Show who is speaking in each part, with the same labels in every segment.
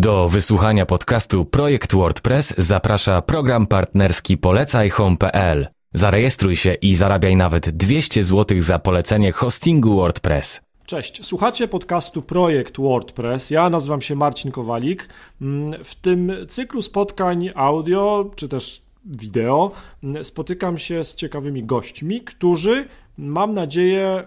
Speaker 1: Do wysłuchania podcastu Projekt WordPress zaprasza program partnerski polecajhome.pl. Zarejestruj się i zarabiaj nawet 200 zł za polecenie hostingu WordPress.
Speaker 2: Cześć, słuchacie podcastu Projekt WordPress. Ja nazywam się Marcin Kowalik. Mm, w tym cyklu spotkań audio czy też wideo mm, spotykam się z ciekawymi gośćmi, którzy mam nadzieję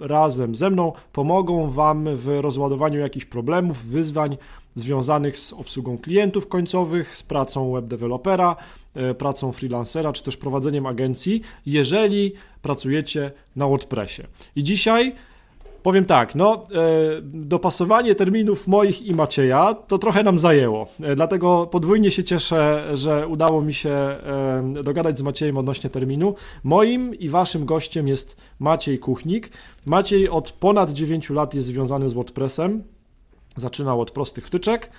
Speaker 2: razem ze mną pomogą Wam w rozładowaniu jakichś problemów, wyzwań związanych z obsługą klientów końcowych, z pracą webdewelopera, e, pracą freelancera, czy też prowadzeniem agencji, jeżeli pracujecie na WordPressie. I dzisiaj Powiem tak, no, e, dopasowanie terminów moich i Macieja to trochę nam zajęło. E, dlatego podwójnie się cieszę, że udało mi się e, dogadać z Maciejem odnośnie terminu. Moim i waszym gościem jest Maciej Kuchnik. Maciej od ponad 9 lat jest związany z WordPressem. Zaczynał od prostych wtyczek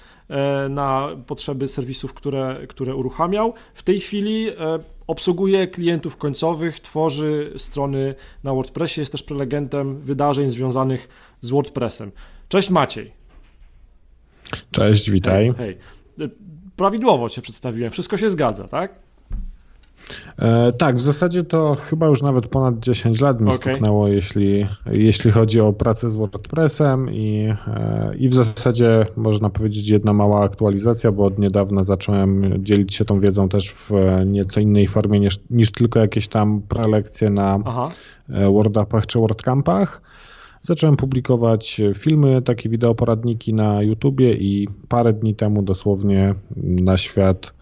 Speaker 2: na potrzeby serwisów, które, które uruchamiał. W tej chwili obsługuje klientów końcowych, tworzy strony na WordPressie, jest też prelegentem wydarzeń związanych z WordPressem. Cześć Maciej.
Speaker 3: Cześć, witaj.
Speaker 2: Hej, hej. Prawidłowo cię przedstawiłem, wszystko się zgadza, tak?
Speaker 3: E, tak, w zasadzie to chyba już nawet ponad 10 lat mi okay. stuknęło, jeśli, jeśli chodzi o pracę z WordPressem i, e, i w zasadzie można powiedzieć jedna mała aktualizacja, bo od niedawna zacząłem dzielić się tą wiedzą też w nieco innej formie niż, niż tylko jakieś tam prelekcje na Aha. E, WordUpach czy WordCampach. Zacząłem publikować filmy, takie wideoporadniki na YouTubie i parę dni temu dosłownie na świat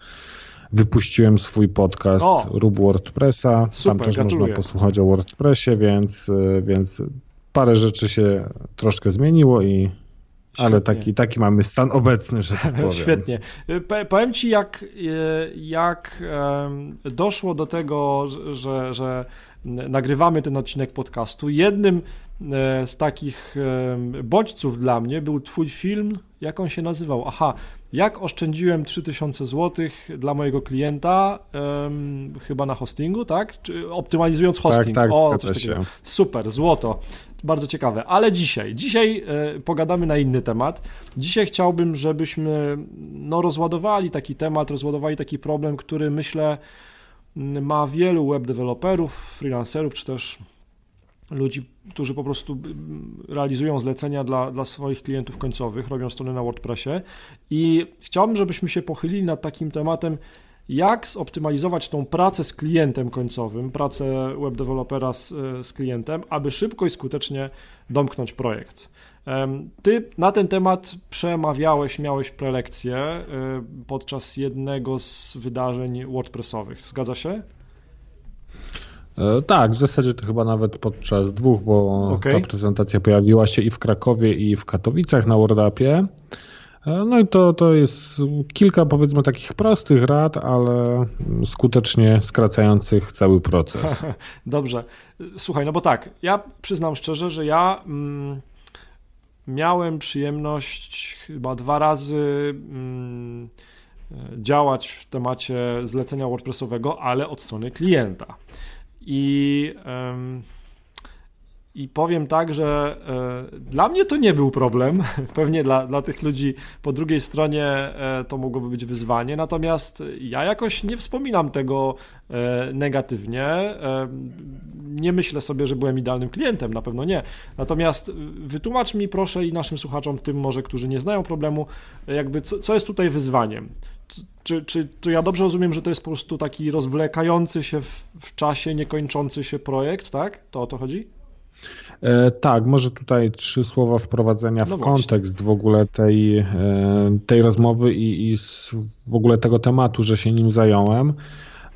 Speaker 3: wypuściłem swój podcast o, Rób WordPressa. Super, Tam też gratuluję. można posłuchać o WordPressie, więc, y, więc parę rzeczy się troszkę zmieniło i Świetnie. Ale taki, taki mamy stan obecny, że tak powiem.
Speaker 2: Świetnie. Y, powiem Ci, jak, y, jak doszło do tego, że, że nagrywamy ten odcinek podcastu. Jednym z takich bodźców dla mnie był Twój film, jak on się nazywał? Aha, jak oszczędziłem 3000 zł dla mojego klienta, um, chyba na hostingu, tak? Czy optymalizując tak, hosting.
Speaker 3: Tak, tak, o, coś takiego. Się.
Speaker 2: Super, złoto. Bardzo ciekawe. Ale dzisiaj, dzisiaj e, pogadamy na inny temat. Dzisiaj chciałbym, żebyśmy no, rozładowali taki temat, rozładowali taki problem, który myślę ma wielu web deweloperów, freelancerów, czy też ludzi, którzy po prostu realizują zlecenia dla, dla swoich klientów końcowych, robią strony na WordPressie i chciałbym, żebyśmy się pochylili nad takim tematem, jak zoptymalizować tą pracę z klientem końcowym, pracę web dewelopera z, z klientem, aby szybko i skutecznie domknąć projekt. Ty na ten temat przemawiałeś, miałeś prelekcję e, podczas jednego z wydarzeń WordPressowych. Zgadza się?
Speaker 3: E, tak, w zasadzie to chyba nawet podczas dwóch, bo okay. ta prezentacja pojawiła się i w Krakowie, i w Katowicach na WordUpie. E, no i to, to jest kilka powiedzmy takich prostych rad, ale skutecznie skracających cały proces.
Speaker 2: Dobrze. Słuchaj, no bo tak, ja przyznam szczerze, że ja mm, miałem przyjemność chyba dwa razy mm, działać w temacie zlecenia WordPressowego, ale od strony klienta. I, i powiem tak, że e, dla mnie to nie był problem. Pewnie dla, dla tych ludzi po drugiej stronie e, to mogłoby być wyzwanie. Natomiast ja jakoś nie wspominam tego e, negatywnie. Nie myślę sobie, że byłem idealnym klientem, na pewno nie. Natomiast wytłumacz mi proszę i naszym słuchaczom, tym może, którzy nie znają problemu, jakby co, co jest tutaj wyzwaniem czy, czy to ja dobrze rozumiem, że to jest po prostu taki rozwlekający się w, w czasie, niekończący się projekt, tak? To o to chodzi?
Speaker 3: E, tak, może tutaj trzy słowa wprowadzenia no w właśnie. kontekst w ogóle tej, e, tej rozmowy i, i w ogóle tego tematu, że się nim zająłem.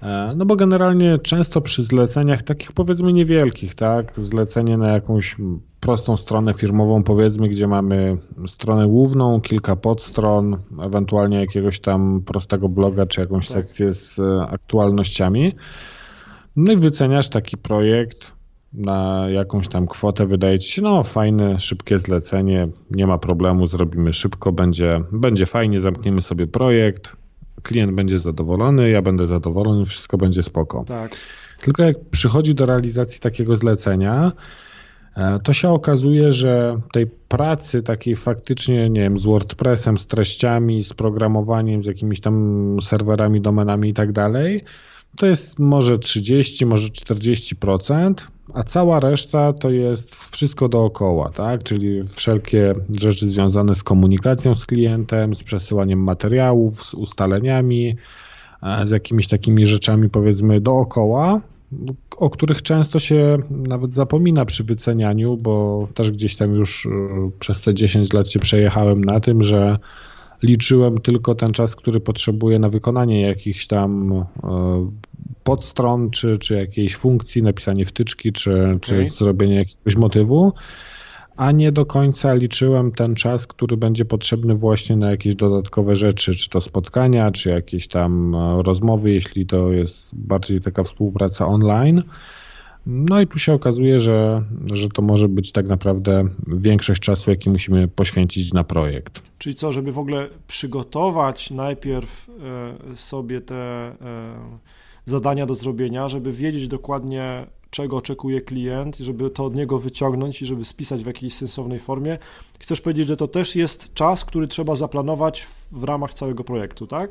Speaker 3: E, no bo generalnie często przy zleceniach takich powiedzmy niewielkich, tak, zlecenie na jakąś prostą stronę firmową powiedzmy, gdzie mamy stronę główną, kilka podstron, ewentualnie jakiegoś tam prostego bloga czy jakąś tak. sekcję z aktualnościami. No i wyceniasz taki projekt na jakąś tam kwotę, wydaje ci się, no fajne, szybkie zlecenie, nie ma problemu, zrobimy szybko, będzie, będzie fajnie, zamkniemy sobie projekt, klient będzie zadowolony, ja będę zadowolony, wszystko będzie spoko.
Speaker 2: Tak.
Speaker 3: Tylko jak przychodzi do realizacji takiego zlecenia, E, to się okazuje, że tej pracy takiej faktycznie, nie wiem, z WordPressem, z treściami, z programowaniem, z jakimiś tam serwerami, domenami i tak dalej, to jest może 30, może 40%, a cała reszta to jest wszystko dookoła, tak? Czyli wszelkie rzeczy związane z komunikacją z klientem, z przesyłaniem materiałów, z ustaleniami, e, z jakimiś takimi rzeczami powiedzmy dookoła, o których często się nawet zapomina przy wycenianiu, bo też gdzieś tam już e, przez te 10 lat się przejechałem na tym, że liczyłem tylko ten czas, który potrzebuję na wykonanie jakichś tam e, podstron, czy, czy jakiejś funkcji, napisanie wtyczki, czy, okay. czy zrobienie jakiegoś motywu a nie do końca liczyłem ten czas, który będzie potrzebny właśnie na jakieś dodatkowe rzeczy, czy to spotkania, czy jakieś tam e, rozmowy, jeśli to jest bardziej taka współpraca online. No i tu się okazuje, że, że to może być tak naprawdę większość czasu, jaki musimy poświęcić na projekt.
Speaker 2: Czyli co, żeby w ogóle przygotować najpierw e, sobie te e, zadania do zrobienia, żeby wiedzieć dokładnie, czego oczekuje klient, żeby to od niego wyciągnąć i żeby spisać w jakiejś sensownej formie. Chcesz powiedzieć, że to też jest czas, który trzeba zaplanować w ramach całego projektu, tak?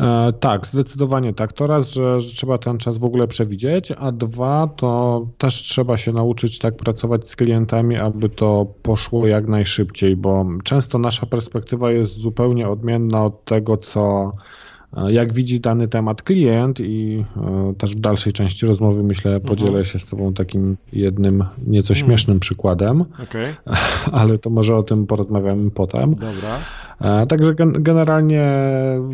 Speaker 3: E, tak, zdecydowanie tak. To raz, że, że, trzeba ten czas w ogóle przewidzieć, a dwa, to też trzeba się nauczyć tak pracować z klientami, aby to poszło jak najszybciej, bo często nasza perspektywa jest zupełnie odmienna od tego, co jak widzi dany temat klient i e, też w dalszej części rozmowy myślę mhm. podzielę się z Tobą takim jednym nieco mhm. śmiesznym przykładem, okay. ale to może o tym porozmawiamy potem.
Speaker 2: Dobra.
Speaker 3: E, także generalnie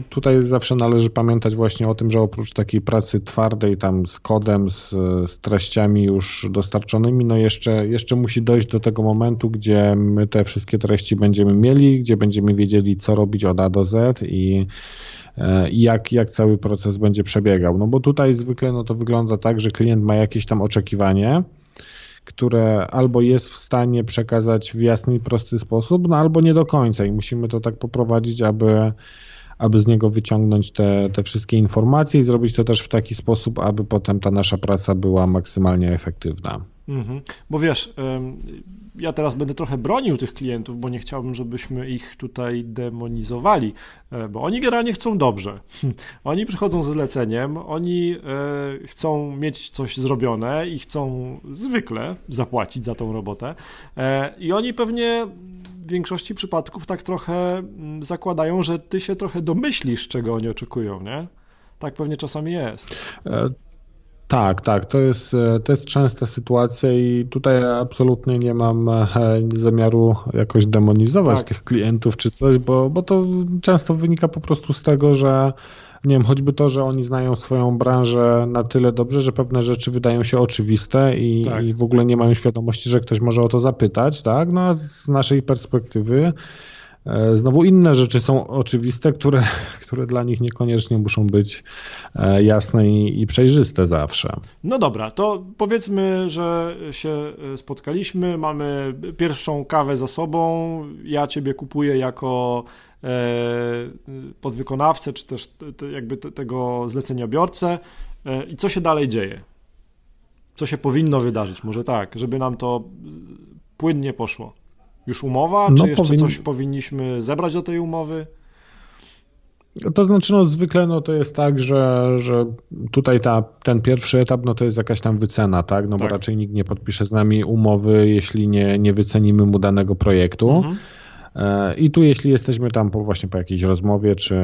Speaker 3: tutaj zawsze należy pamiętać właśnie o tym, że oprócz takiej pracy twardej tam z kodem, z, z treściami już dostarczonymi, no jeszcze, jeszcze musi dojść do tego momentu, gdzie my te wszystkie treści będziemy mieli, gdzie będziemy wiedzieli co robić od A do Z E, i jak, jak cały proces będzie przebiegał. No bo tutaj zwykle no to wygląda tak, że klient ma jakieś tam oczekiwanie, które albo jest w stanie przekazać w jasny i prosty sposób, no albo nie do końca i musimy to tak poprowadzić, aby, aby z niego wyciągnąć te, te wszystkie informacje i zrobić to też w taki sposób, aby potem ta nasza praca była maksymalnie efektywna.
Speaker 2: Mhm. Bo wiesz, ja teraz będę trochę bronił tych klientów, bo nie chciałbym, żebyśmy ich tutaj demonizowali, e, bo oni generalnie chcą dobrze. Oni przychodzą ze zleceniem, oni e, chcą mieć coś zrobione i chcą zwykle zapłacić za tą robotę. E, I oni pewnie w większości przypadków tak trochę mm, zakładają, że ty się trochę domyślisz, czego oni oczekują, nie? Tak pewnie czasami jest.
Speaker 3: Tak, tak, to jest, e, to jest częsta sytuacja i tutaj absolutnie nie mam e, zamiaru jakoś demonizować tak. tych klientów czy coś, bo, bo to często wynika po prostu z tego, że nie wiem, choćby to, że oni znają swoją branżę na tyle dobrze, że pewne rzeczy wydają się oczywiste i, tak. i w ogóle nie mają świadomości, że ktoś może o to zapytać, tak? No a z naszej perspektywy znowu inne rzeczy są oczywiste, które, które dla nich niekoniecznie muszą być e, jasne i, i, przejrzyste zawsze.
Speaker 2: No dobra, to powiedzmy, że się e, spotkaliśmy, mamy pierwszą kawę za sobą, ja ciebie kupuję jako podwykonawcę, czy też jakby tego zleceniobiorcę i co się dalej dzieje? Co się powinno wydarzyć? Może tak, żeby nam to płynnie poszło. Już umowa, no, czy jeszcze coś powinniśmy zebrać do tej umowy?
Speaker 3: To znaczy, no zwykle no, to jest tak, że, że tutaj ta, ten pierwszy etap no, to jest jakaś tam wycena, tak? No tak. bo raczej nikt nie podpisze z nami umowy, jeśli nie, nie wycenimy mu danego projektu. Mhm. E, I tu jeśli jesteśmy tam po, właśnie po jakiejś rozmowie czy,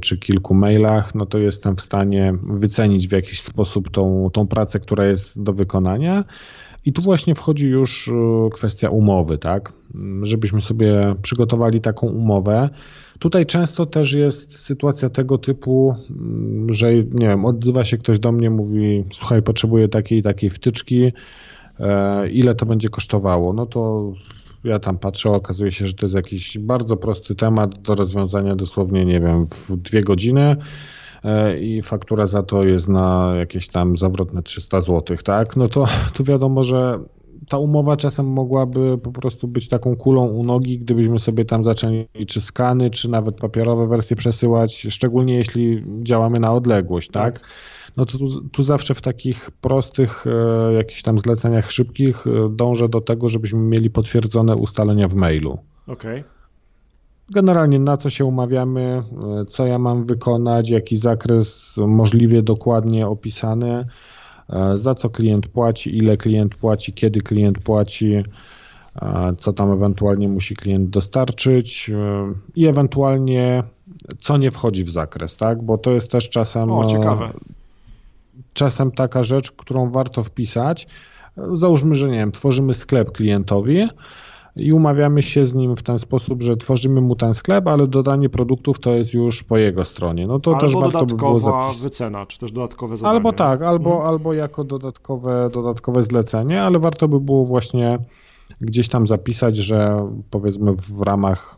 Speaker 3: czy kilku mailach, no to jestem w stanie wycenić w jakiś sposób tą, tą pracę, która jest do wykonania. I tu właśnie wchodzi już e, kwestia umowy, tak? Żebyśmy sobie przygotowali taką umowę. Tutaj często też jest sytuacja tego typu, mm, że nie wiem, odzywa się ktoś do mnie, mówi: Słuchaj, potrzebuję takiej takiej wtyczki, e, ile to będzie kosztowało? No to ja tam patrzę, okazuje się, że to jest jakiś bardzo prosty temat do rozwiązania dosłownie, nie wiem, w dwie godziny i faktura za to jest na jakieś tam zawrotne 300 zł, tak? No to tu wiadomo, że ta umowa czasem mogłaby po prostu być taką kulą u nogi, gdybyśmy sobie tam zaczęli czy skany, czy nawet papierowe wersje przesyłać, szczególnie jeśli działamy na odległość, tak? tak? No to tu, tu, zawsze w takich prostych e, jakichś tam zleceniach szybkich e, dążę do tego, żebyśmy mieli potwierdzone ustalenia w mailu.
Speaker 2: Okej. Okay.
Speaker 3: Generalnie na co się umawiamy, e, co ja mam wykonać, jaki zakres możliwie dokładnie opisany, e, za co klient płaci, ile klient płaci, kiedy klient płaci, e, co tam ewentualnie musi klient dostarczyć i ewentualnie co nie wchodzi w zakres, tak? Bo to jest też czasem.
Speaker 2: O, ciekawe.
Speaker 3: Czasem taka rzecz, którą warto wpisać. Załóżmy, że nie wiem, tworzymy sklep klientowi i umawiamy się z nim w ten sposób, że tworzymy mu ten sklep, ale dodanie produktów to jest już po jego stronie. No to
Speaker 2: albo
Speaker 3: też warto
Speaker 2: by było
Speaker 3: zapisać.
Speaker 2: wycena, czy też dodatkowe zadanie.
Speaker 3: Albo tak, albo, hmm. albo jako dodatkowe, dodatkowe zlecenie, ale warto by było właśnie gdzieś tam zapisać, że powiedzmy w ramach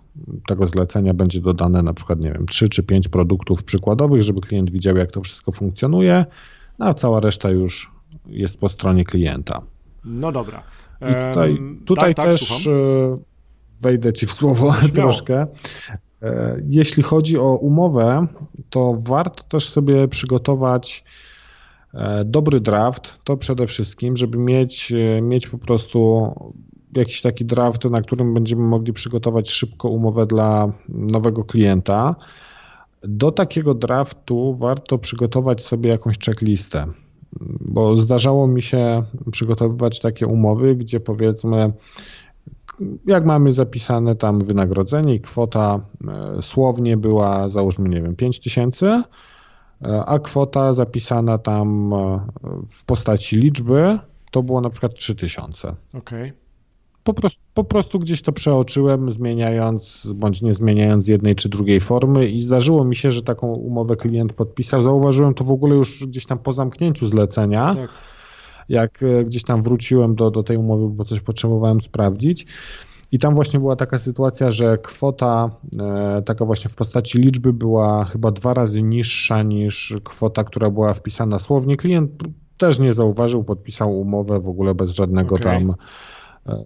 Speaker 3: tego zlecenia będzie dodane na przykład, nie wiem, 3 czy 5 produktów przykładowych, żeby klient widział, jak to wszystko funkcjonuje, no a cała reszta już jest po stronie klienta.
Speaker 2: No dobra.
Speaker 3: I tutaj, tutaj tak, tak, też. E, wejdę ci w słowo Śmiało. troszkę. E, jeśli chodzi o umowę, to warto też sobie przygotować e, dobry draft, to przede wszystkim, żeby mieć, mieć po prostu jakiś taki draft, na którym będziemy mogli przygotować szybko umowę dla nowego klienta. Do takiego draftu warto przygotować sobie jakąś checklistę bo zdarzało mi się przygotowywać takie umowy, gdzie powiedzmy, jak mamy zapisane tam wynagrodzenie i kwota e, słownie była załóżmy, nie wiem, 5 tysięcy, e, a kwota zapisana tam e, w postaci liczby to było na przykład 3000.
Speaker 2: Okej. Okay
Speaker 3: po prostu, po prostu gdzieś to przeoczyłem, zmieniając bądź nie zmieniając jednej czy drugiej formy i zdarzyło mi się, że taką umowę klient podpisał. Zauważyłem to w ogóle już gdzieś tam po zamknięciu zlecenia. Tak. Jak e, gdzieś tam wróciłem do, do tej umowy, bo coś potrzebowałem sprawdzić. I tam właśnie była taka sytuacja, że kwota e, taka właśnie w postaci liczby była chyba dwa razy niższa niż kwota, która była wpisana słownie. Klient też nie zauważył, podpisał umowę w ogóle bez żadnego okay. tam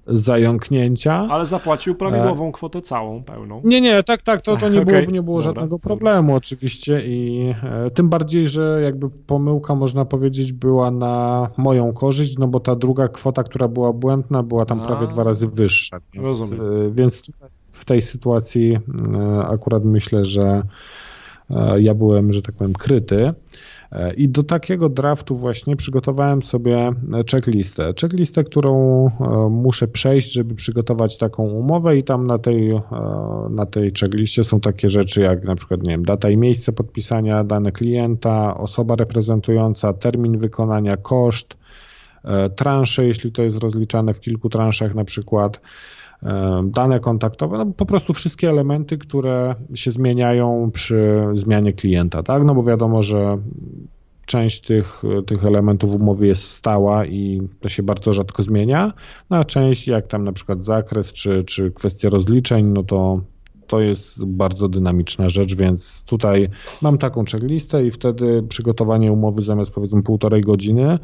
Speaker 3: zająknięcia.
Speaker 2: Ale zapłacił prawidłową kwotę całą, pełną.
Speaker 3: Nie, nie, tak, tak, to, to nie okay. było, nie było żadnego problemu oczywiście i e, tym bardziej, że jakby pomyłka można powiedzieć była na moją korzyść, no bo ta druga kwota, która była błędna, była tam A, prawie dwa razy wyższa.
Speaker 2: Więc, rozumiem.
Speaker 3: E, więc w tej sytuacji e, akurat myślę, że ja byłem, że tak powiem, kryty. I do takiego draftu właśnie przygotowałem sobie checklistę. Checklistę, którą e, muszę przejść, żeby przygotować taką umowę i tam na tej, e, na tej checkliście są takie rzeczy jak na przykład, nie wiem, data i miejsce podpisania, dane klienta, osoba reprezentująca, termin wykonania, koszt, e, transze, jeśli to jest rozliczane w kilku transzach na przykład, dane kontaktowe, no po prostu wszystkie elementy, które się zmieniają przy zmianie klienta, tak? No bo wiadomo, że część tych, tych elementów umowy jest stała i to się bardzo rzadko zmienia, no a część, jak tam na przykład zakres czy, czy kwestia rozliczeń, no to to jest bardzo dynamiczna rzecz, więc tutaj mam taką checklistę i wtedy przygotowanie umowy zamiast powiedzmy półtorej godziny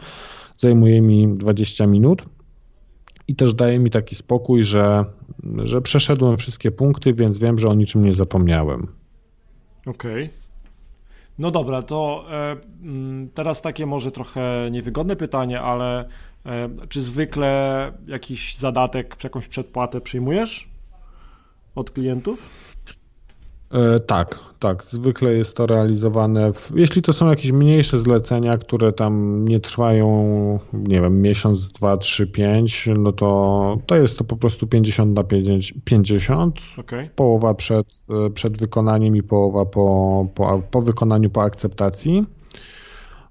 Speaker 3: zajmuje mi 20 minut i też daje mi taki spokój, że, że przeszedłem wszystkie punkty, więc wiem, że o niczym nie zapomniałem.
Speaker 2: Okej. Okay. No dobra, to e, mm, teraz takie może trochę niewygodne pytanie, ale e, czy zwykle jakiś zadatek, jakąś przedpłatę przyjmujesz od klientów?
Speaker 3: E, tak, tak. Zwykle jest to realizowane. W, jeśli to są jakieś mniejsze zlecenia, które tam nie trwają, nie wiem, miesiąc, dwa, trzy, pięć, no to, to jest to po prostu 50 na 50.
Speaker 2: Okay.
Speaker 3: Połowa przed, e, przed wykonaniem i połowa po, po, po wykonaniu, po akceptacji.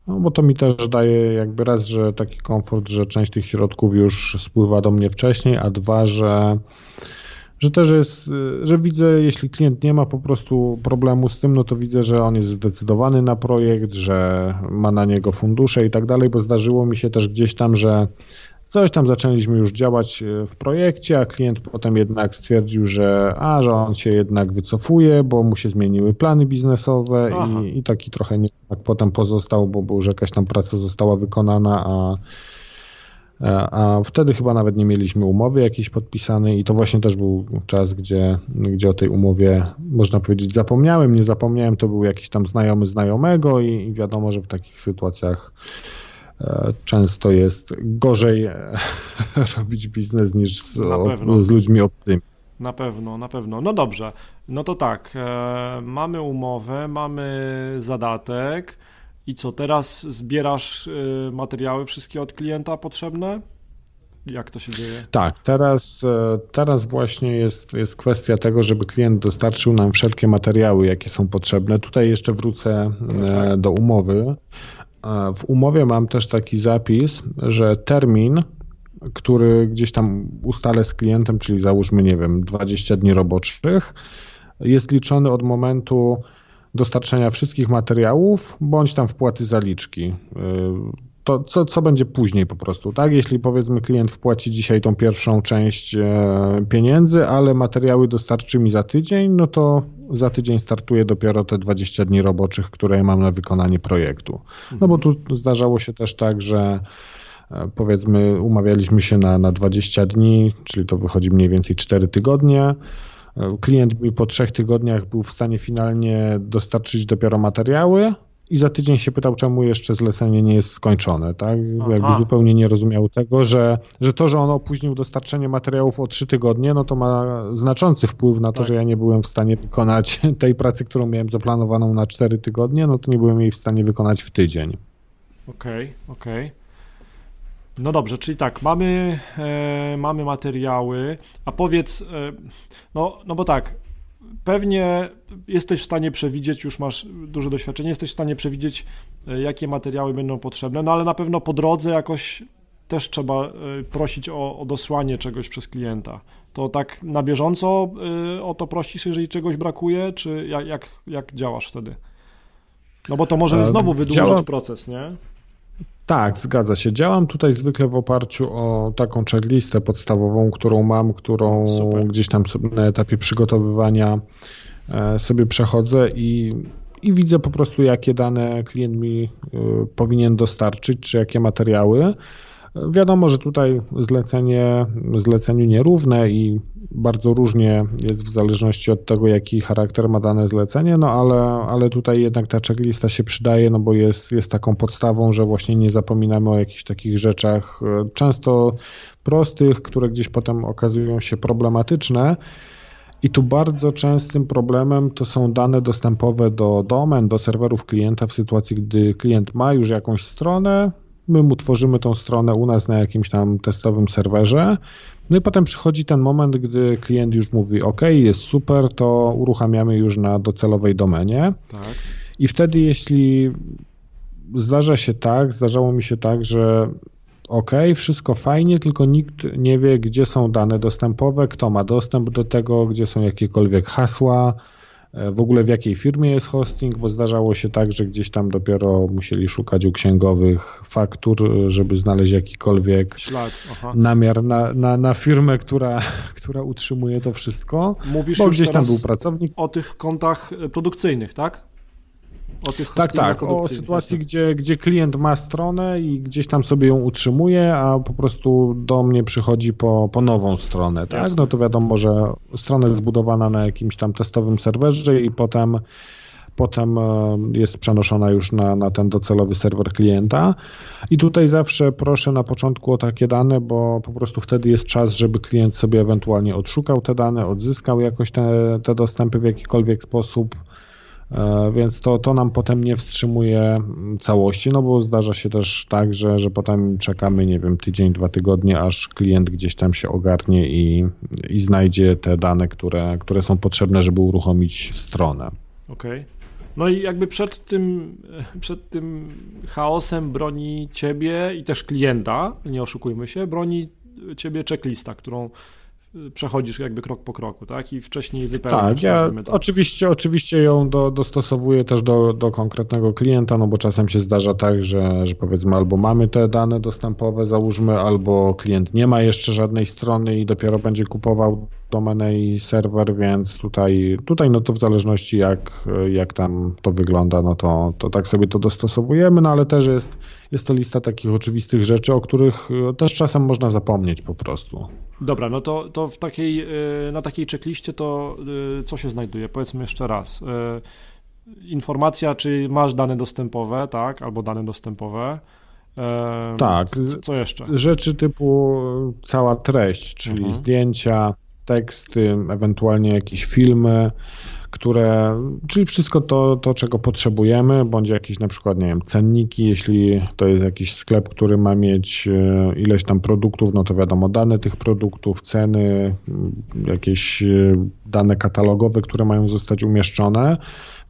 Speaker 3: No, bo to mi też daje jakby raz, że taki komfort, że część tych środków już spływa do mnie wcześniej, a dwa, że że też jest, y, że widzę, jeśli klient nie ma po prostu problemu z tym, no to widzę, że on jest zdecydowany na projekt, że ma na niego fundusze i tak dalej, bo zdarzyło mi się też gdzieś tam, że coś tam zaczęliśmy już działać y, w projekcie, a klient potem jednak stwierdził, że a, że on się jednak wycofuje, bo mu się zmieniły plany biznesowe i, i, taki trochę niesmak potem pozostał, bo, bo już jakaś tam praca została wykonana, a a wtedy chyba nawet nie mieliśmy umowy jakiejś podpisanej i to właśnie też był czas, gdzie, gdzie o tej umowie można powiedzieć zapomniałem, nie zapomniałem, to był jakiś tam znajomy znajomego i, i wiadomo, że w takich sytuacjach e, często jest gorzej e, robić biznes niż z, z ludźmi obcymi.
Speaker 2: Na pewno, na pewno. No dobrze, no to tak, e, mamy umowę, mamy zadatek, i co, teraz zbierasz y, materiały wszystkie od klienta potrzebne? Jak to się dzieje?
Speaker 3: Tak, teraz, e, teraz właśnie jest, jest kwestia tego, żeby klient dostarczył nam wszelkie materiały, jakie są potrzebne. Tutaj jeszcze wrócę no tak. do umowy. E, w umowie mam też taki zapis, że termin, który gdzieś tam ustalę z klientem, czyli załóżmy, nie wiem, 20 dni roboczych, jest liczony od momentu dostarczenia wszystkich materiałów, bądź tam wpłaty zaliczki. Y, to co, co będzie później po prostu, tak? Jeśli powiedzmy klient wpłaci dzisiaj tą pierwszą część e, pieniędzy, ale materiały dostarczy mi za tydzień, no to za tydzień startuje dopiero te 20 dni roboczych, które mam na wykonanie projektu. No bo tu zdarzało się też tak, że e, powiedzmy umawialiśmy się na, na 20 dni, czyli to wychodzi mniej więcej 4 tygodnie, Klient mi po trzech tygodniach był w stanie finalnie dostarczyć dopiero materiały i za tydzień się pytał, czemu jeszcze zlecenie nie jest skończone. Tak? Jakby zupełnie nie rozumiał tego, że, że to, że on opóźnił dostarczenie materiałów o trzy tygodnie, no to ma znaczący wpływ na to, tak. że ja nie byłem w stanie wykonać tej pracy, którą miałem zaplanowaną na cztery tygodnie, no to nie byłem jej w stanie wykonać w tydzień.
Speaker 2: Okej, okay, okej. Okay. No dobrze, czyli tak, mamy, e, mamy materiały, a powiedz, e, no, no bo tak, pewnie jesteś w stanie przewidzieć, już masz duże doświadczenie, jesteś w stanie przewidzieć, e, jakie materiały będą potrzebne, no ale na pewno po drodze jakoś też trzeba e, prosić o, o dosłanie czegoś przez klienta. To tak na bieżąco e, o to prosisz, jeżeli czegoś brakuje, czy jak, jak, jak działasz wtedy? No bo to może znowu wydłużyć Działa... proces, nie?
Speaker 3: Tak, zgadza się. Działam tutaj zwykle w oparciu o taką checklistę podstawową, którą mam, którą Super. gdzieś tam na etapie przygotowywania e, sobie przechodzę i, i widzę po prostu, jakie dane klient mi e, powinien dostarczyć, czy jakie materiały. Wiadomo, że tutaj zlecenie zleceniu nierówne i bardzo różnie jest w zależności od tego, jaki charakter ma dane zlecenie, no ale, ale tutaj jednak ta checklista się przydaje, no bo jest, jest taką podstawą, że właśnie nie zapominamy o jakichś takich rzeczach, e, często prostych, które gdzieś potem okazują się problematyczne. I tu bardzo częstym problemem to są dane dostępowe do domen, do serwerów klienta w sytuacji, gdy klient ma już jakąś stronę, my mu tworzymy tą stronę u nas na jakimś tam testowym serwerze. No i potem przychodzi ten moment, gdy klient już mówi: OK, jest super, to uruchamiamy już na docelowej domenie. Tak. I wtedy, jeśli zdarza się tak, zdarzało mi się tak, że OK, wszystko fajnie, tylko nikt nie wie, gdzie są dane dostępowe, kto ma dostęp do tego, gdzie są jakiekolwiek hasła, w ogóle w jakiej firmie jest hosting, bo zdarzało się tak, że gdzieś tam dopiero musieli szukać u księgowych faktur, żeby znaleźć jakikolwiek Ślad, namiar na, na, na firmę, która, która utrzymuje to wszystko.
Speaker 2: Mówisz bo gdzieś tam był pracownik. O tych kontach produkcyjnych, tak?
Speaker 3: O tych tak, tak, o sytuacji, gdzie, gdzie klient ma stronę i gdzieś tam sobie ją utrzymuje, a po prostu do mnie przychodzi po, po nową stronę, tak? No to wiadomo, że strona jest zbudowana na jakimś tam testowym serwerze i potem potem e, jest przenoszona już na, na ten docelowy serwer klienta. I tutaj zawsze proszę na początku o takie dane, bo po prostu wtedy jest czas, żeby klient sobie ewentualnie odszukał te dane, odzyskał jakoś te, te dostępy w jakikolwiek sposób więc to, to nam potem nie wstrzymuje całości, no bo zdarza się też tak, że, że potem czekamy, nie wiem, tydzień, dwa tygodnie, aż klient gdzieś tam się ogarnie i, i znajdzie te dane, które, które są potrzebne, żeby uruchomić stronę.
Speaker 2: Okej. Okay. No i jakby przed tym, przed tym chaosem broni ciebie i też klienta, nie oszukujmy się, broni ciebie checklista, którą przechodzisz jakby krok po kroku, tak? I wcześniej wypełniasz.
Speaker 3: Tak, ja oczywiście, oczywiście ją do, dostosowuję też do, do konkretnego klienta, no bo czasem się zdarza tak, że, że powiedzmy albo mamy te dane dostępowe, załóżmy, albo klient nie ma jeszcze żadnej strony i dopiero będzie kupował domenę i serwer, więc tutaj, tutaj no to w zależności jak, jak tam to wygląda, no to, to tak sobie to dostosowujemy, no ale też jest, jest to lista takich oczywistych rzeczy, o których też czasem można zapomnieć po prostu.
Speaker 2: Dobra, no to, to w takiej, y, na takiej checkliście to y, co się znajduje? Powiedzmy jeszcze raz. Y, informacja, czy masz dane dostępowe, tak, albo dane dostępowe.
Speaker 3: Tak. Co jeszcze? Rzeczy typu cała treść, czyli mhm. zdjęcia, teksty, ewentualnie jakieś filmy, które, czyli wszystko to, to, czego potrzebujemy, bądź jakieś na przykład, nie wiem, cenniki, jeśli to jest jakiś sklep, który ma mieć e, ileś tam produktów, no to wiadomo, dane tych produktów, ceny, jakieś e, dane katalogowe, które mają zostać umieszczone,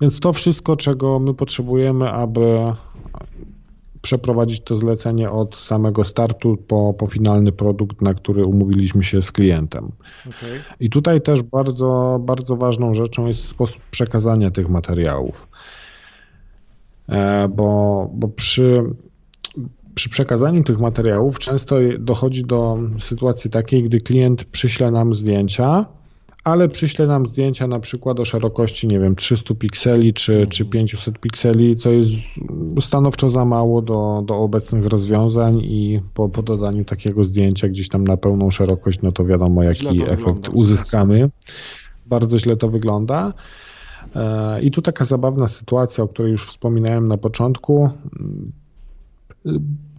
Speaker 3: więc to wszystko, czego my potrzebujemy, aby przeprowadzić to zlecenie od samego startu po, po finalny produkt, na który umówiliśmy się z klientem. Okay. I tutaj też bardzo, bardzo ważną rzeczą jest sposób przekazania tych materiałów. E, bo, bo przy, przy przekazaniu tych materiałów często dochodzi do sytuacji takiej, gdy klient przyśle nam zdjęcia, ale przyśle nam zdjęcia na przykład o szerokości, nie wiem, 300 pikseli czy, czy 500 pikseli, co jest stanowczo za mało do, do obecnych rozwiązań i po, po dodaniu takiego zdjęcia gdzieś tam na pełną szerokość, no to wiadomo jaki efekt wygląda, uzyskamy. Bardzo źle to wygląda. E, I tu taka zabawna sytuacja, o której już wspominałem na początku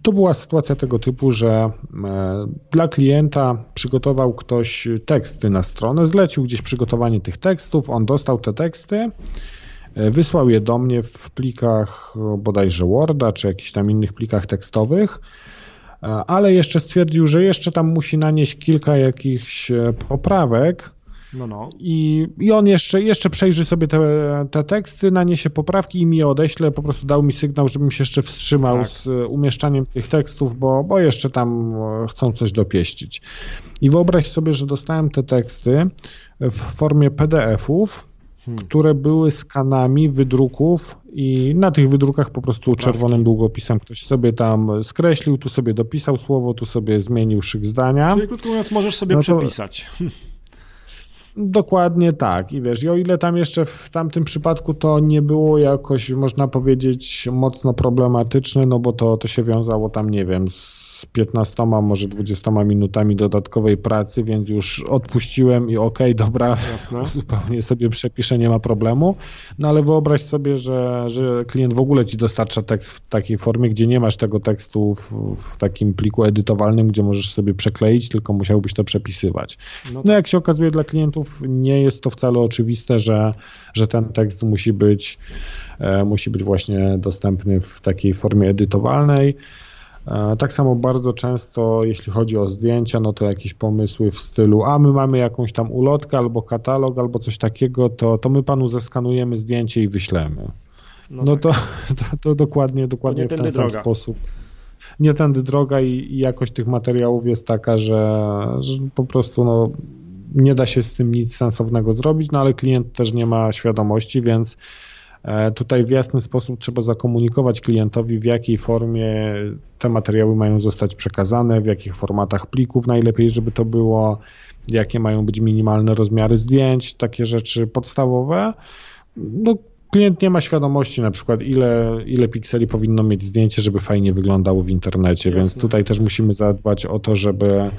Speaker 3: to była sytuacja tego typu, że e, dla klienta przygotował ktoś teksty na stronę, zlecił gdzieś przygotowanie tych tekstów, on dostał te teksty, e, wysłał je do mnie w plikach bodajże Worda czy jakichś tam innych plikach tekstowych, e, ale jeszcze stwierdził, że jeszcze tam musi nanieść kilka jakichś poprawek, no, no. I, I on jeszcze, jeszcze przejrzy sobie te, te teksty, naniesie poprawki i mi je odeśle. Po prostu dał mi sygnał, żebym się jeszcze wstrzymał tak. z umieszczaniem tych tekstów, bo, bo jeszcze tam e, chcą coś dopieścić. I wyobraź sobie, że dostałem te teksty w formie PDF-ów, hmm. które były skanami wydruków i na tych wydrukach po prostu czerwonym długopisem ktoś sobie tam skreślił, tu sobie dopisał słowo, tu sobie zmienił szyk zdania.
Speaker 2: Czyli krótko mówiąc możesz sobie no to... przepisać.
Speaker 3: Dokładnie tak. I wiesz, i o ile tam jeszcze w tamtym przypadku to nie było jakoś, można powiedzieć, mocno problematyczne, no bo to, to się wiązało tam, nie wiem, z 15, może 20 minutami dodatkowej pracy, więc już odpuściłem i okej, okay, dobra, Jasne. zupełnie sobie przepiszę, nie ma problemu. No ale wyobraź sobie, że, że klient w ogóle ci dostarcza tekst w takiej formie, gdzie nie masz tego tekstu w, w takim pliku edytowalnym, gdzie możesz sobie przekleić, tylko musiałbyś to przepisywać. No, no jak się okazuje dla klientów nie jest to wcale oczywiste, że, że ten tekst musi być, e, musi być właśnie dostępny w takiej formie edytowalnej. E, tak samo bardzo często, jeśli chodzi o zdjęcia, no to jakieś pomysły w stylu, a my mamy jakąś tam ulotkę albo katalog, albo coś takiego, to, to my panu zeskanujemy zdjęcie i wyślemy. No, no tak. to, to, to, dokładnie, dokładnie to w ten sam droga. sposób. Nie tędy droga i, i jakość tych materiałów jest taka, że, że po prostu no, nie da się z tym nic sensownego zrobić, no ale klient też nie ma świadomości, więc tutaj w jasny sposób trzeba zakomunikować klientowi, w jakiej formie te materiały mają zostać przekazane, w jakich formatach plików najlepiej, żeby to było, jakie mają być minimalne rozmiary zdjęć, takie rzeczy podstawowe. No, klient nie ma świadomości na przykład ile, ile pikseli powinno mieć zdjęcie, żeby fajnie wyglądało w internecie, Jasne. więc tutaj też musimy zadbać o to, żeby E,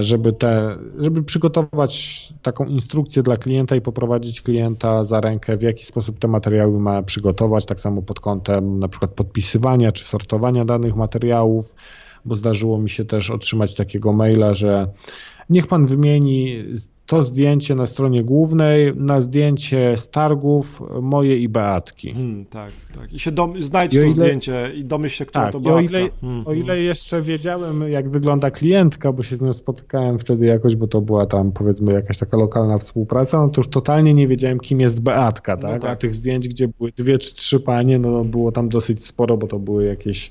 Speaker 3: żeby, te, żeby przygotować taką instrukcję dla klienta i poprowadzić klienta za rękę, w jaki sposób te materiały ma przygotować, tak samo pod kątem na przykład podpisywania czy sortowania danych materiałów, bo zdarzyło mi się też otrzymać takiego maila, że niech pan wymieni to zdjęcie na stronie głównej na zdjęcie z targów moje i Beatki. Hmm,
Speaker 2: tak, tak. I się dom, znajdź I to ile, zdjęcie i domyśl się, która tak, to Beatka.
Speaker 3: O ile, hmm, o ile hmm. jeszcze wiedziałem, jak wygląda klientka, bo się z nią spotykałem wtedy jakoś, bo to była tam powiedzmy jakaś taka lokalna współpraca, no to już totalnie nie wiedziałem, kim jest Beatka, tak? No tak. A tych zdjęć, gdzie były dwie czy trzy panie, no było tam dosyć sporo, bo to były jakieś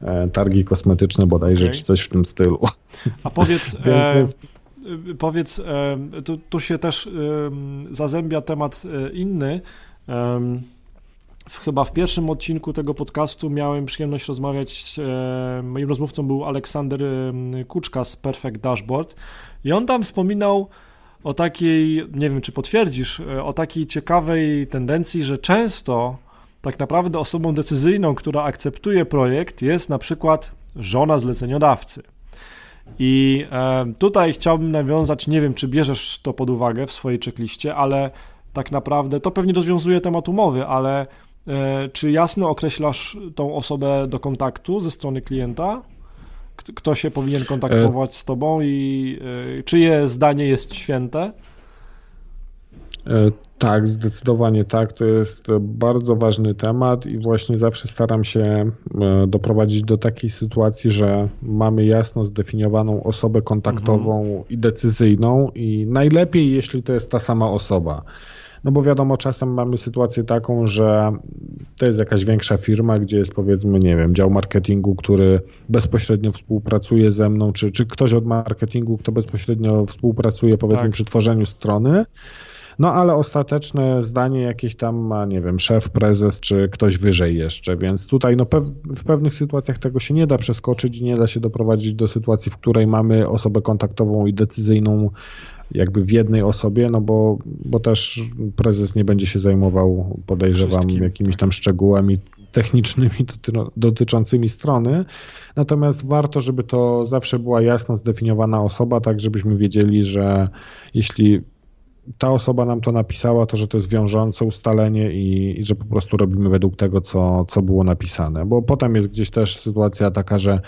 Speaker 3: e, targi kosmetyczne bodajże, okay. czy coś w tym stylu.
Speaker 2: A powiedz... więc, e... więc powiedz, tu, tu się też zazębia temat inny. Chyba w pierwszym odcinku tego podcastu miałem przyjemność rozmawiać. Moim rozmówcą był Aleksander Kuczka z Perfect Dashboard i on tam wspominał o takiej, nie wiem czy potwierdzisz, e, o takiej ciekawej tendencji, że często tak naprawdę osobą decyzyjną, która akceptuje projekt, jest na przykład żona zleceniodawcy. I e, tutaj chciałbym nawiązać, nie wiem, czy bierzesz to pod uwagę w swojej checkliście, ale tak naprawdę to pewnie rozwiązuje temat umowy, ale e, czy jasno określasz tą osobę do kontaktu ze strony klienta? Kto się powinien kontaktować z tobą i e, czyje zdanie jest święte?
Speaker 3: E, tak, zdecydowanie tak. To jest bardzo ważny temat i właśnie zawsze staram się e, doprowadzić do takiej sytuacji, że mamy jasno zdefiniowaną osobę kontaktową mhm. i decyzyjną i najlepiej, jeśli to jest ta sama osoba. No bo wiadomo, czasem mamy sytuację taką, że to jest jakaś większa firma, gdzie jest powiedzmy, nie wiem, dział marketingu, który bezpośrednio współpracuje ze mną, czy, czy ktoś od marketingu, kto bezpośrednio współpracuje powiedzmy tak. przy tworzeniu strony. No ale ostateczne zdanie jakieś tam ma, nie wiem, szef, prezes czy ktoś wyżej jeszcze, więc tutaj no, pew w pewnych sytuacjach tego się nie da przeskoczyć i nie da się doprowadzić do sytuacji, w której mamy osobę kontaktową i decyzyjną jakby w jednej osobie, no bo, bo też prezes nie będzie się zajmował, podejrzewam, jakimiś tam szczegółami technicznymi dotyczącymi strony. Natomiast warto, żeby to zawsze była jasno zdefiniowana osoba, tak żebyśmy wiedzieli, że jeśli ta osoba nam to napisała, to że to jest wiążące ustalenie i, i, że po prostu robimy według tego, co, co było napisane. Bo potem jest gdzieś też sytuacja taka, że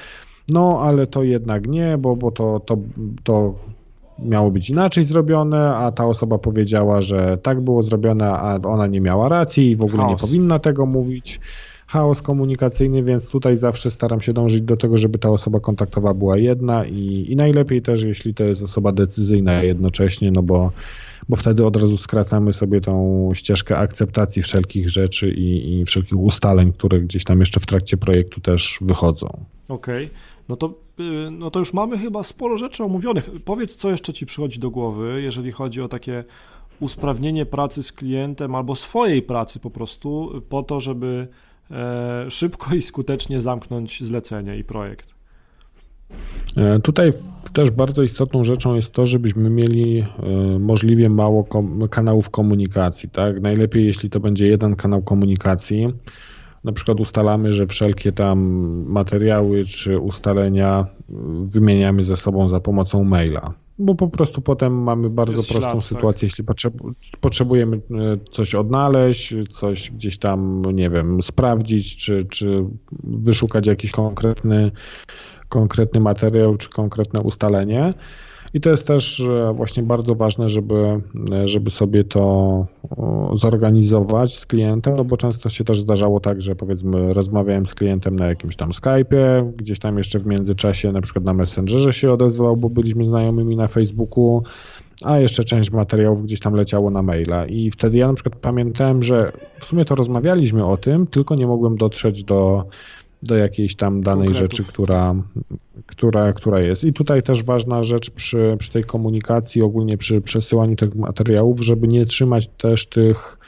Speaker 3: no, ale to jednak nie, bo, bo to, to, to miało być inaczej zrobione, a ta osoba powiedziała, że tak było zrobione, a ona nie miała racji i w ogóle Chaos. nie powinna tego mówić. Chaos komunikacyjny, więc tutaj zawsze staram się dążyć do tego, żeby ta osoba kontaktowa była jedna i, i najlepiej też, jeśli to jest osoba decyzyjna jednocześnie, no bo, bo wtedy od razu skracamy sobie tą ścieżkę akceptacji wszelkich rzeczy i, i wszelkich ustaleń, które gdzieś tam jeszcze w trakcie projektu też wychodzą.
Speaker 2: Okej. Okay. No to, y, no to już mamy chyba sporo rzeczy omówionych. Powiedz, co jeszcze ci przychodzi do głowy, jeżeli chodzi o takie usprawnienie pracy z klientem albo swojej pracy po prostu, po to, żeby szybko i skutecznie zamknąć zlecenie i projekt.
Speaker 3: E, tutaj też bardzo istotną rzeczą jest to, żebyśmy mieli e, możliwie mało kanałów komunikacji. Tak? Najlepiej, jeśli to będzie jeden kanał komunikacji, na przykład ustalamy, że wszelkie tam materiały czy ustalenia wymieniamy ze sobą za pomocą maila. Bo po prostu potem mamy bardzo Jest prostą ślad, tak. sytuację, tak. jeśli potrzebujemy e, coś odnaleźć, coś gdzieś tam, nie wiem, sprawdzić, czy, czy wyszukać jakiś konkretny, konkretny materiał, czy konkretne ustalenie i to jest też e, właśnie bardzo ważne, żeby, e, żeby sobie to zorganizować z klientem, no bo często się też zdarzało tak, że powiedzmy rozmawiałem z klientem na jakimś tam Skype'ie, gdzieś tam jeszcze w międzyczasie na przykład na Messengerze się odezwał, bo byliśmy znajomymi na Facebooku, a jeszcze część materiałów gdzieś tam leciało na maila. I wtedy ja na przykład pamiętałem, że w sumie to rozmawialiśmy o tym, tylko nie mogłem dotrzeć do do jakiejś tam danej Konkretów. rzeczy, która, która, która jest. I tutaj też ważna rzecz przy, przy tej komunikacji, ogólnie przy przesyłaniu tych materiałów, żeby nie trzymać też tych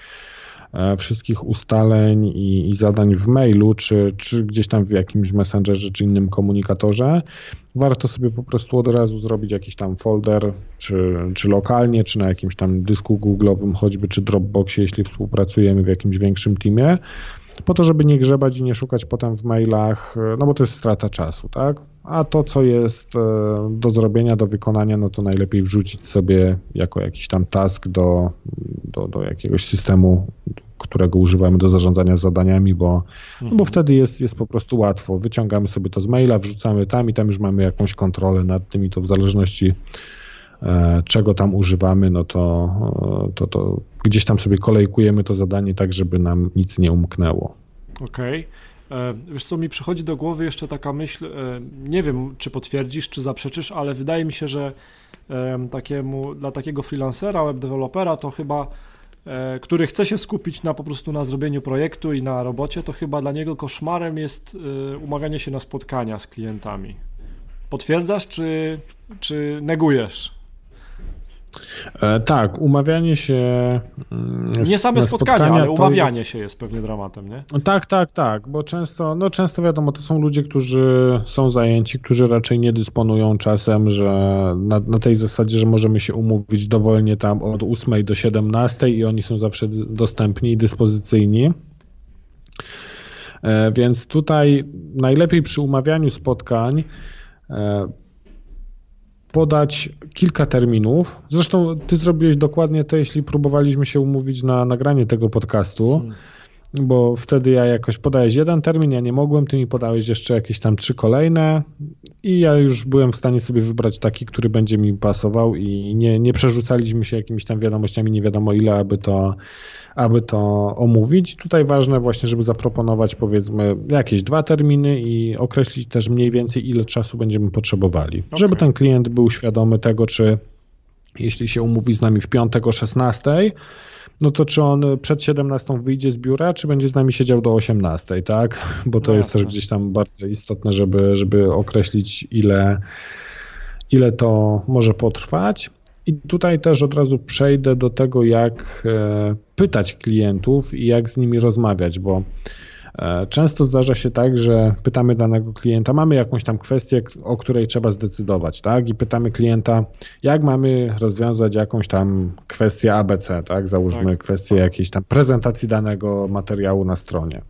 Speaker 3: e, wszystkich ustaleń i, i, zadań w mailu, czy, czy gdzieś tam w jakimś messengerze, czy innym komunikatorze. Warto sobie po prostu od razu zrobić jakiś tam folder, czy, czy lokalnie, czy na jakimś tam dysku Google'owym, choćby, czy Dropboxie, jeśli współpracujemy w jakimś większym teamie po to, żeby nie grzebać i nie szukać potem w mailach, no bo to jest strata czasu, tak? A to, co jest e, do zrobienia, do wykonania, no to najlepiej wrzucić sobie jako jakiś tam task do, do, do jakiegoś systemu, którego używamy do zarządzania zadaniami, bo, no bo mhm. wtedy jest, jest po prostu łatwo. Wyciągamy sobie to z maila, wrzucamy tam i tam już mamy jakąś kontrolę nad tym i to w zależności E, czego tam używamy, no to, e, to, to gdzieś tam sobie kolejkujemy to zadanie tak, żeby nam nic nie umknęło.
Speaker 2: Okej. Okay. E, wiesz co, mi przychodzi do głowy jeszcze taka myśl, nie wiem czy potwierdzisz, czy zaprzeczysz, ale wydaje mi się, że takiemu, dla takiego freelancera, web developera to chyba, który chce się skupić na po prostu na zrobieniu projektu i na robocie, to chyba dla niego koszmarem jest umawianie się na spotkania z klientami. Potwierdzasz, czy, czy negujesz?
Speaker 3: E, tak, umawianie się.
Speaker 2: Mm, nie same spotkania, spotkania, ale umawianie jest... się jest pewnie dramatem, nie?
Speaker 3: Tak, tak, tak, bo często, no często wiadomo, to są ludzie, którzy są zajęci, którzy raczej nie dysponują czasem, że na, na tej zasadzie, że możemy się umówić dowolnie tam od 8 do 17 i oni są zawsze dostępni i dyspozycyjni. E, więc tutaj najlepiej przy umawianiu spotkań e, podać kilka terminów. Zresztą ty zrobiłeś dokładnie to, jeśli próbowaliśmy się umówić na nagranie tego podcastu. Hmm bo wtedy ja jakoś podałeś jeden termin, ja nie mogłem, ty mi podałeś jeszcze jakieś tam trzy kolejne i ja już byłem w stanie sobie wybrać taki, który będzie mi pasował i nie, nie przerzucaliśmy się jakimiś tam wiadomościami, nie wiadomo ile, aby to, aby to omówić. Tutaj ważne właśnie, żeby zaproponować powiedzmy jakieś dwa terminy i określić też mniej więcej ile czasu będziemy potrzebowali, okay. żeby ten klient był świadomy tego, czy jeśli się umówi z nami w piątek o 16, no to czy on przed 17 wyjdzie z biura, czy będzie z nami siedział do 18, tak? Bo to no jest też gdzieś tam bardzo istotne, żeby, żeby określić, ile, ile to może potrwać. I tutaj też od razu przejdę do tego, jak e, pytać klientów i jak z nimi rozmawiać, bo często zdarza się tak, że pytamy danego klienta, mamy jakąś tam kwestię, o której trzeba zdecydować, tak? I pytamy klienta, jak mamy rozwiązać jakąś tam kwestię ABC, tak? Załóżmy tak. kwestię jakiejś tam prezentacji danego materiału na stronie.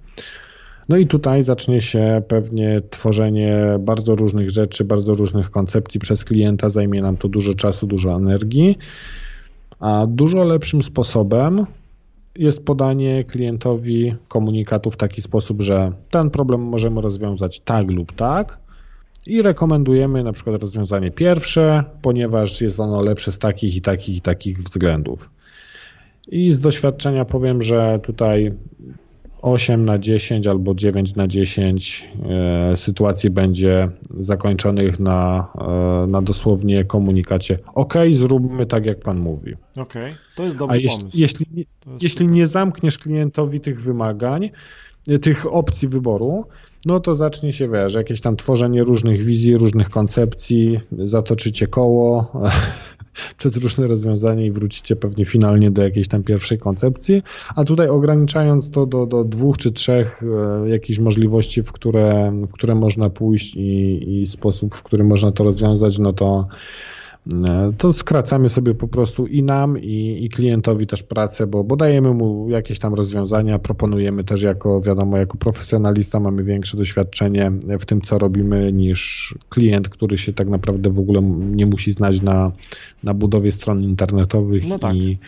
Speaker 3: No i tutaj zacznie się pewnie tworzenie bardzo różnych rzeczy, bardzo różnych koncepcji przez klienta, zajmie nam to dużo czasu, dużo energii. A dużo lepszym sposobem jest podanie klientowi komunikatu w taki sposób, że ten problem możemy rozwiązać tak lub tak i rekomendujemy na przykład rozwiązanie pierwsze, ponieważ jest ono lepsze z takich i takich i takich względów. I z doświadczenia powiem, że tutaj 8 na 10 albo 9 na 10 e, sytuacji będzie zakończonych na, e, na dosłownie komunikacie OK, zróbmy tak, jak pan mówi.
Speaker 2: OK, to jest dobry
Speaker 3: A jeśli,
Speaker 2: pomysł.
Speaker 3: Jeśli, jeśli nie zamkniesz klientowi tych wymagań, e, tych opcji wyboru, no to zacznie się, wiesz, jakieś tam tworzenie różnych wizji, różnych koncepcji, zatoczycie koło, przez różne rozwiązania i wrócicie pewnie finalnie do jakiejś tam pierwszej koncepcji, a tutaj ograniczając to do, do dwóch czy trzech e, jakichś możliwości, w które, w które można pójść i, i sposób, w który można to rozwiązać, no to to skracamy sobie po prostu i nam, i, i klientowi też pracę, bo, bo dajemy mu jakieś tam rozwiązania, proponujemy też jako, wiadomo, jako profesjonalista mamy większe doświadczenie w tym, co robimy, niż klient, który się tak naprawdę w ogóle nie musi znać na, na budowie stron internetowych no tak. i,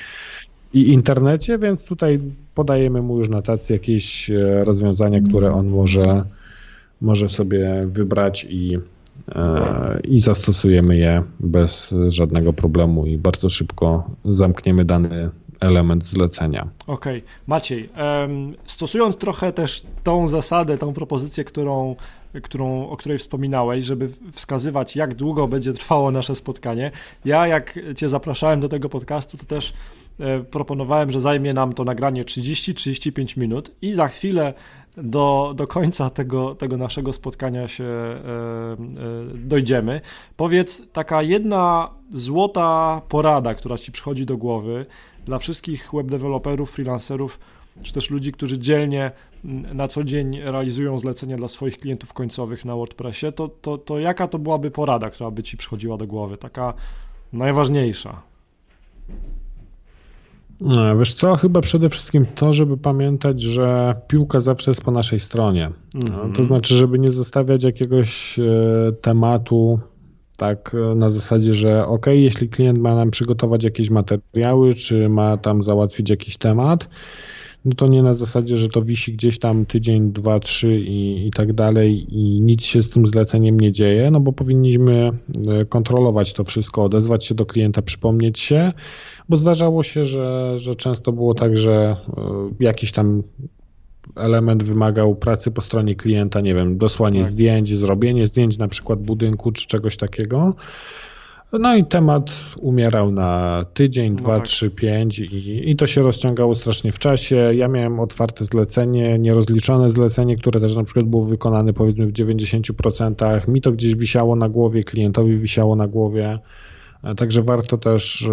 Speaker 3: i internecie, więc tutaj podajemy mu już na tacy jakieś e, rozwiązania, które on może, może sobie wybrać i i zastosujemy je bez żadnego problemu i bardzo szybko zamkniemy dany element zlecenia.
Speaker 2: Okej, okay. Maciej, stosując trochę też tą zasadę, tą propozycję, którą, którą, o której wspominałeś, żeby wskazywać, jak długo będzie trwało nasze spotkanie, ja jak Cię zapraszałem do tego podcastu, to też e, proponowałem, że zajmie nam to nagranie 30-35 minut i za chwilę do, do końca tego, tego naszego spotkania się e, e, dojdziemy. Powiedz, taka jedna złota porada, która Ci przychodzi do głowy dla wszystkich webdeveloperów, freelancerów, czy też ludzi, którzy dzielnie na co dzień realizują zlecenia dla swoich klientów końcowych na WordPressie, to, to, to jaka to byłaby porada, która by Ci przychodziła do głowy? Taka najważniejsza.
Speaker 3: Wiesz co, chyba przede wszystkim to, żeby pamiętać, że piłka zawsze jest po naszej stronie. Mm-hmm. To znaczy, żeby nie zostawiać jakiegoś e, tematu tak e, na zasadzie, że ok, jeśli klient ma nam przygotować jakieś materiały, czy ma tam załatwić jakiś temat, no to nie na zasadzie, że to wisi gdzieś tam tydzień, dwa, trzy i, i tak dalej i nic się z tym zleceniem nie dzieje, no bo powinniśmy e, kontrolować to wszystko, odezwać się do klienta, przypomnieć się, bo zdarzało się, że, że często było tak, że e, jakiś tam element wymagał pracy po stronie klienta, nie wiem, dosłanie tak. zdjęć, zrobienie zdjęć na przykład budynku czy czegoś takiego. No i temat umierał na tydzień, no dwa, tak. trzy, pięć i, i to się rozciągało strasznie w czasie. Ja miałem otwarte zlecenie, nierozliczone zlecenie, które też na przykład było wykonane powiedzmy w 90%. Mi to gdzieś wisiało na głowie, klientowi wisiało na głowie Także warto też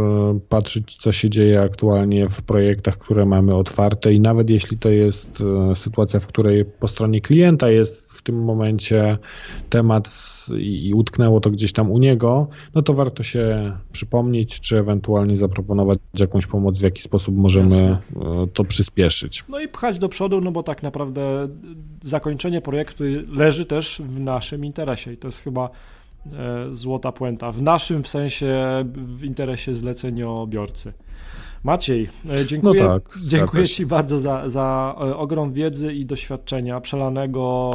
Speaker 3: patrzeć, co się dzieje aktualnie w projektach, które mamy otwarte i nawet jeśli to jest sytuacja, w której po stronie klienta jest w tym momencie temat i, utknęło to gdzieś tam u niego, no to warto się przypomnieć, czy ewentualnie zaproponować jakąś pomoc, w jaki sposób możemy Jasne. to przyspieszyć.
Speaker 2: No i pchać do przodu, no bo tak naprawdę zakończenie projektu leży też w naszym interesie i to jest chyba e, złota puenta. W naszym w sensie w interesie zleceniobiorcy. Maciej, e, dziękuję, no tak, dziękuję Ci bardzo za, za e, ogrom wiedzy i doświadczenia przelanego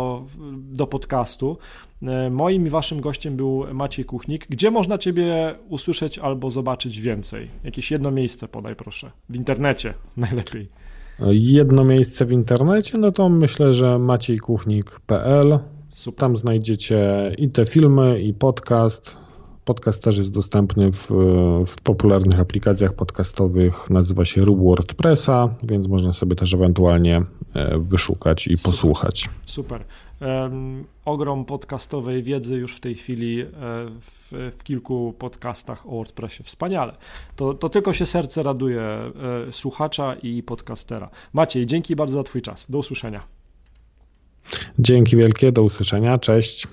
Speaker 2: do podcastu. E, moim i Waszym gościem był Maciej Kuchnik. Gdzie można Ciebie usłyszeć albo zobaczyć więcej? Jakieś jedno miejsce podaj proszę. W internecie najlepiej.
Speaker 3: Jedno miejsce w internecie, no to myślę, że maciejkuchnik.pl. Super. Tam znajdziecie i te filmy, i podcast. Podcast też jest dostępny w, w, popularnych aplikacjach podcastowych. Nazywa się Rub WordPressa, więc można sobie też ewentualnie e, wyszukać i Super. posłuchać.
Speaker 2: Super. Um, ogrom podcastowej wiedzy już w tej chwili e, w, w, kilku podcastach o WordPressie. Wspaniale. To, to tylko się serce raduje e, słuchacza i podcastera. Maciej, dzięki bardzo za Twój czas. Do usłyszenia.
Speaker 3: Dzięki wielkie, do usłyszenia. Cześć.